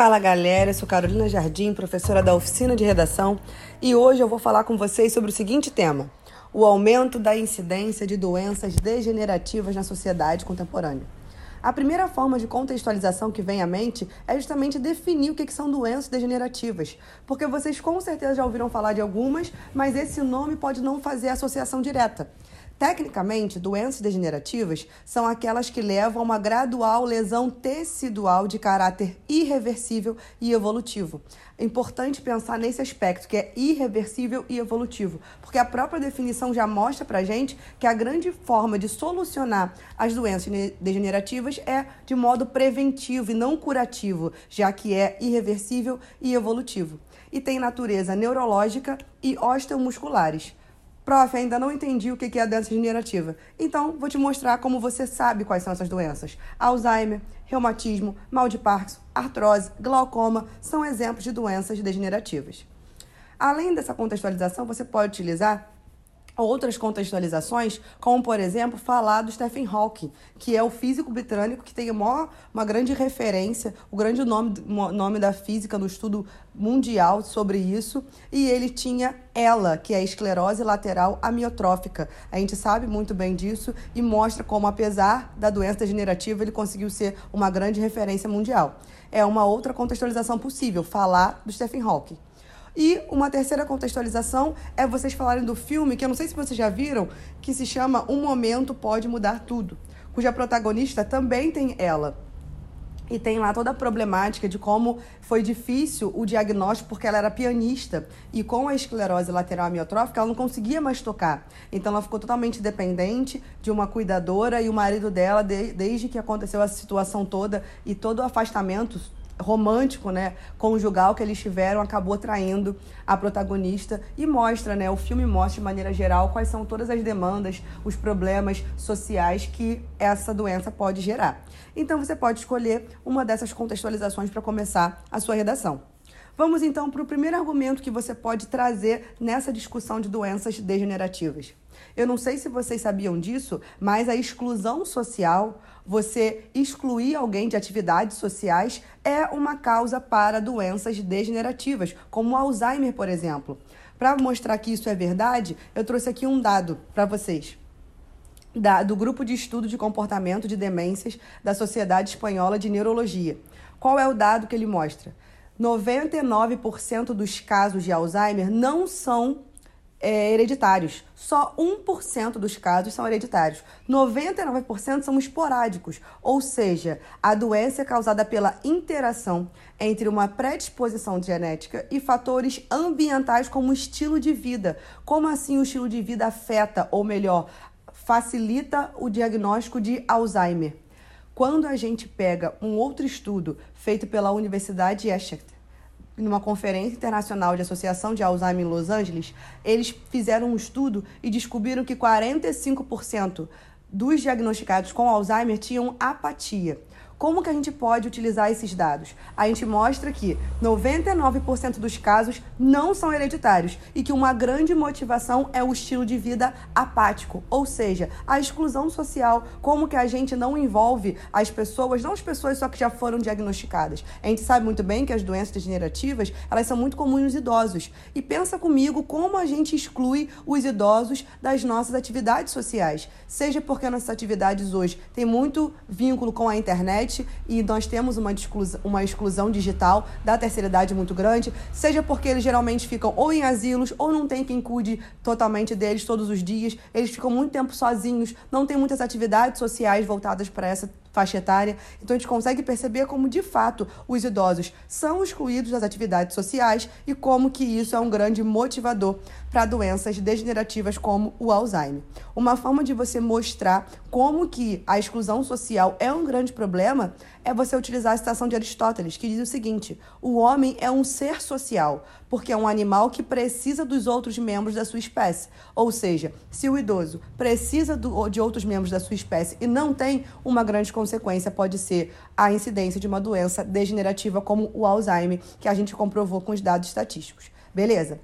Fala galera, eu sou Carolina Jardim, professora da oficina de redação, e hoje eu vou falar com vocês sobre o seguinte tema: o aumento da incidência de doenças degenerativas na sociedade contemporânea. A primeira forma de contextualização que vem à mente é justamente definir o que são doenças degenerativas, porque vocês com certeza já ouviram falar de algumas, mas esse nome pode não fazer associação direta. Tecnicamente, doenças degenerativas são aquelas que levam a uma gradual lesão tecidual de caráter irreversível e evolutivo. É importante pensar nesse aspecto, que é irreversível e evolutivo, porque a própria definição já mostra pra gente que a grande forma de solucionar as doenças degenerativas é de modo preventivo e não curativo, já que é irreversível e evolutivo. E tem natureza neurológica e osteomusculares. Prof, ainda não entendi o que é a doença degenerativa. Então, vou te mostrar como você sabe quais são essas doenças. Alzheimer, reumatismo, mal de Parkinson, artrose, glaucoma são exemplos de doenças degenerativas. Além dessa contextualização, você pode utilizar outras contextualizações, como por exemplo falar do Stephen Hawking, que é o físico britânico que tem uma, uma grande referência, o grande nome, nome da física no estudo mundial sobre isso, e ele tinha ela, que é a esclerose lateral amiotrófica. A gente sabe muito bem disso e mostra como, apesar da doença degenerativa, ele conseguiu ser uma grande referência mundial. É uma outra contextualização possível, falar do Stephen Hawking. E uma terceira contextualização é vocês falarem do filme, que eu não sei se vocês já viram, que se chama Um Momento Pode Mudar Tudo, cuja protagonista também tem ela. E tem lá toda a problemática de como foi difícil o diagnóstico, porque ela era pianista e com a esclerose lateral amiotrófica ela não conseguia mais tocar. Então ela ficou totalmente dependente de uma cuidadora e o marido dela, de, desde que aconteceu a situação toda e todo o afastamento romântico, né, conjugal que eles tiveram acabou traindo a protagonista e mostra, né, o filme mostra de maneira geral quais são todas as demandas, os problemas sociais que essa doença pode gerar. Então você pode escolher uma dessas contextualizações para começar a sua redação. Vamos então para o primeiro argumento que você pode trazer nessa discussão de doenças degenerativas. Eu não sei se vocês sabiam disso, mas a exclusão social, você excluir alguém de atividades sociais, é uma causa para doenças degenerativas, como Alzheimer, por exemplo. Para mostrar que isso é verdade, eu trouxe aqui um dado para vocês. Da, do Grupo de Estudo de Comportamento de Demências da Sociedade Espanhola de Neurologia. Qual é o dado que ele mostra? 99% dos casos de Alzheimer não são é, hereditários. Só 1% dos casos são hereditários. 99% são esporádicos, ou seja, a doença é causada pela interação entre uma predisposição genética e fatores ambientais como estilo de vida. Como assim o estilo de vida afeta, ou melhor, facilita o diagnóstico de Alzheimer? Quando a gente pega um outro estudo feito pela Universidade Exeter, numa conferência internacional de associação de Alzheimer em Los Angeles, eles fizeram um estudo e descobriram que 45% dos diagnosticados com Alzheimer tinham apatia. Como que a gente pode utilizar esses dados? A gente mostra que 99% dos casos não são hereditários e que uma grande motivação é o estilo de vida apático, ou seja, a exclusão social, como que a gente não envolve as pessoas, não as pessoas só que já foram diagnosticadas. A gente sabe muito bem que as doenças degenerativas, elas são muito comuns nos idosos. E pensa comigo como a gente exclui os idosos das nossas atividades sociais, seja porque nossas atividades hoje têm muito vínculo com a internet, internet e nós temos uma exclusão, uma exclusão digital da terceira idade muito grande, seja porque eles geralmente ficam ou em asilos ou não tem quem cuide totalmente deles todos os dias, eles ficam muito tempo sozinhos, não tem muitas atividades sociais voltadas para essa faixa etária. Então a gente consegue perceber como de fato os idosos são excluídos das atividades sociais e como que isso é um grande motivador para doenças degenerativas como o Alzheimer. Uma forma de você mostrar como que a exclusão social é um grande problema é você utilizar a citação de Aristóteles, que diz o seguinte: o homem é um ser social, porque é um animal que precisa dos outros membros da sua espécie. Ou seja, se o idoso precisa do, de outros membros da sua espécie e não tem, uma grande consequência pode ser a incidência de uma doença degenerativa como o Alzheimer, que a gente comprovou com os dados estatísticos. Beleza?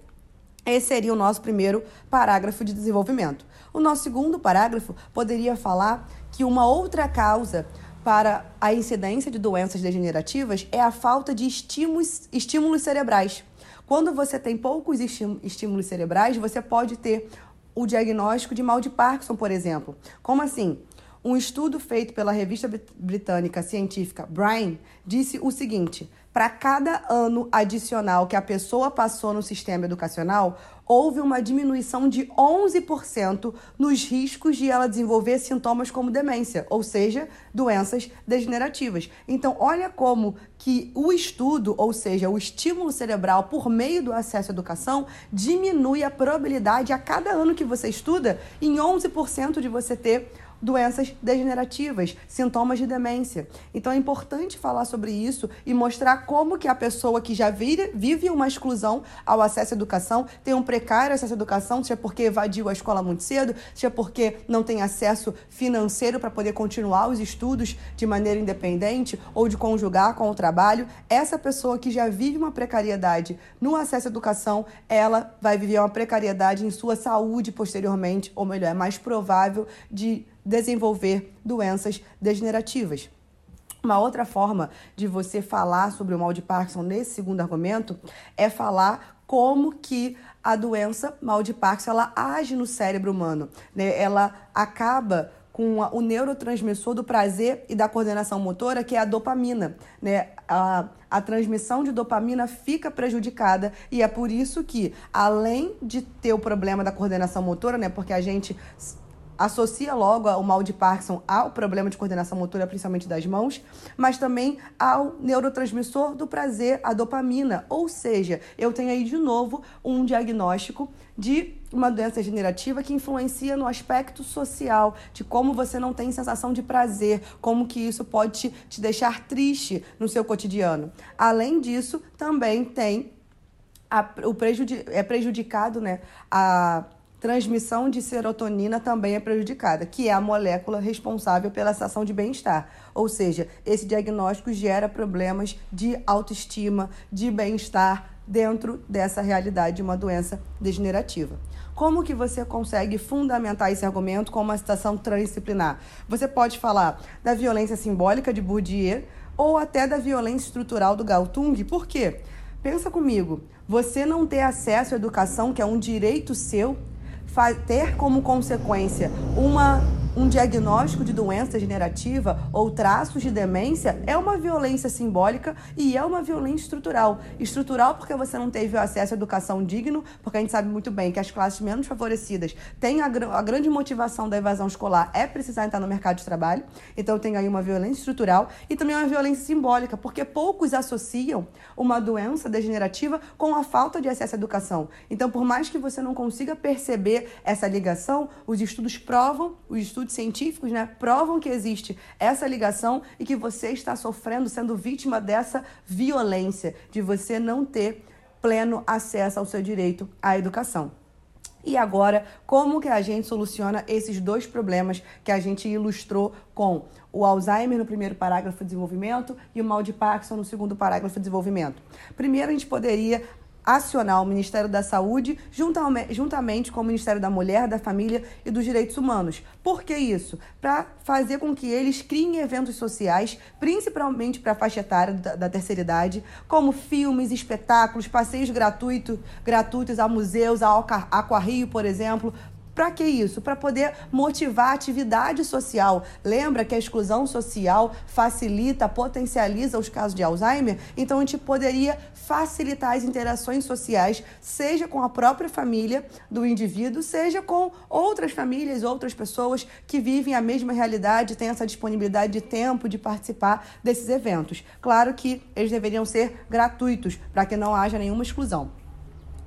Esse seria o nosso primeiro parágrafo de desenvolvimento. O nosso segundo parágrafo poderia falar que uma outra causa para a incidência de doenças degenerativas é a falta de estímulos, estímulos cerebrais. Quando você tem poucos estímulos cerebrais, você pode ter o diagnóstico de mal de Parkinson, por exemplo. Como assim? Um estudo feito pela revista britânica científica Brain disse o seguinte: para cada ano adicional que a pessoa passou no sistema educacional, houve uma diminuição de 11% nos riscos de ela desenvolver sintomas como demência, ou seja, doenças degenerativas. Então, olha como que o estudo, ou seja, o estímulo cerebral por meio do acesso à educação, diminui a probabilidade a cada ano que você estuda em 11% de você ter doenças degenerativas, sintomas de demência. Então é importante falar sobre isso e mostrar como que a pessoa que já vive uma exclusão ao acesso à educação, tem um precário acesso à educação, seja porque evadiu a escola muito cedo, seja porque não tem acesso financeiro para poder continuar os estudos de maneira independente ou de conjugar com o trabalho, essa pessoa que já vive uma precariedade no acesso à educação, ela vai viver uma precariedade em sua saúde posteriormente, ou melhor, é mais provável de desenvolver doenças degenerativas. Uma outra forma de você falar sobre o mal de Parkinson nesse segundo argumento é falar como que a doença mal de Parkinson ela age no cérebro humano. Né? Ela acaba com o neurotransmissor do prazer e da coordenação motora, que é a dopamina. Né? A, a transmissão de dopamina fica prejudicada e é por isso que, além de ter o problema da coordenação motora, né? porque a gente associa logo o mal de Parkinson ao problema de coordenação motora, principalmente das mãos, mas também ao neurotransmissor do prazer, a dopamina. Ou seja, eu tenho aí de novo um diagnóstico de uma doença degenerativa que influencia no aspecto social, de como você não tem sensação de prazer, como que isso pode te, te deixar triste no seu cotidiano. Além disso, também tem a, o prejudi é prejudicado né, a transmissão de serotonina também é prejudicada, que é a molécula responsável pela sensação de bem-estar. Ou seja, esse diagnóstico gera problemas de autoestima, de bem-estar dentro dessa realidade de uma doença degenerativa. Como que você consegue fundamentar esse argumento com uma citação transdisciplinar? Você pode falar da violência simbólica de Bourdieu ou até da violência estrutural do Galtung. Por quê? Pensa comigo, você não ter acesso à educação, que é um direito seu, ter como consequência uma um diagnóstico de doença degenerativa ou traços de demência é uma violência simbólica e é uma violência estrutural. Estrutural porque você não teve acesso à educação digno, porque a gente sabe muito bem que as classes menos favorecidas têm a, a grande motivação da evasão escolar é precisar entrar no mercado de trabalho. Então tem aí uma violência estrutural e também uma violência simbólica, porque poucos associam uma doença degenerativa com a falta de acesso à educação. Então, por mais que você não consiga perceber essa ligação, os estudos provam, os estudos estudos científicos né, provam que existe essa ligação e que você está sofrendo, sendo vítima dessa violência, de você não ter pleno acesso ao seu direito à educação. E agora, como que a gente soluciona esses dois problemas que a gente ilustrou com o Alzheimer no primeiro parágrafo de desenvolvimento e o mal de Parkinson no segundo parágrafo de desenvolvimento? Primeiro, a gente poderia acionar o Ministério da Saúde juntamente com o Ministério da Mulher, da Família e dos Direitos Humanos. Por que isso? Para fazer com que eles criem eventos sociais, principalmente para a faixa etária da, terceira idade, como filmes, espetáculos, passeios gratuito, gratuitos a museus, a Aquarrio, por exemplo, para que isso? Para poder motivar a atividade social. Lembra que a exclusão social facilita, potencializa os casos de Alzheimer? Então a gente poderia facilitar as interações sociais, seja com a própria família do indivíduo, seja com outras famílias, outras pessoas que vivem a mesma realidade, têm essa disponibilidade de tempo de participar desses eventos. Claro que eles deveriam ser gratuitos, para que não haja nenhuma exclusão.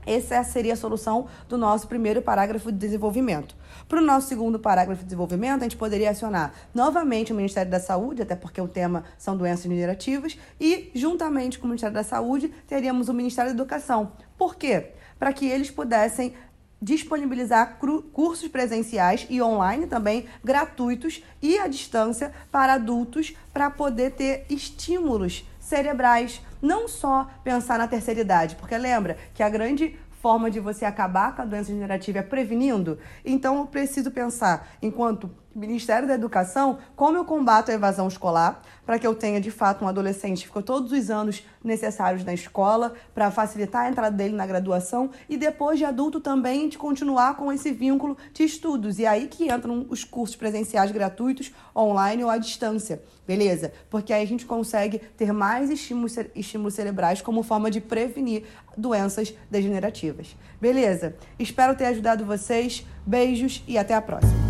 Essa seria a solução do nosso primeiro parágrafo de desenvolvimento. Para o nosso segundo parágrafo de desenvolvimento, a gente poderia acionar novamente o Ministério da Saúde, até porque o tema são doenças minerativas, e juntamente com o Ministério da Saúde, teríamos o Ministério da Educação. Por quê? Para que eles pudessem disponibilizar cursos presenciais e online também gratuitos e à distância para adultos para poder ter estímulos cerebrais, não só pensar na terceira idade, porque lembra que a grande forma de você acabar com a doença degenerativa é prevenindo. Então, eu preciso pensar enquanto Ministério da Educação como eu combato a evasão escolar, para que eu tenha de fato um adolescente que ficou todos os anos necessários na escola, para facilitar a entrada dele na graduação e depois de adulto também de continuar com esse vínculo de estudos. E aí que entram os cursos presenciais gratuitos, online ou à distância, beleza? Porque aí a gente consegue ter mais estímulos, estímulos cerebrais como forma de prevenir doenças degenerativas. Beleza? Espero ter ajudado vocês. Beijos e até a próxima.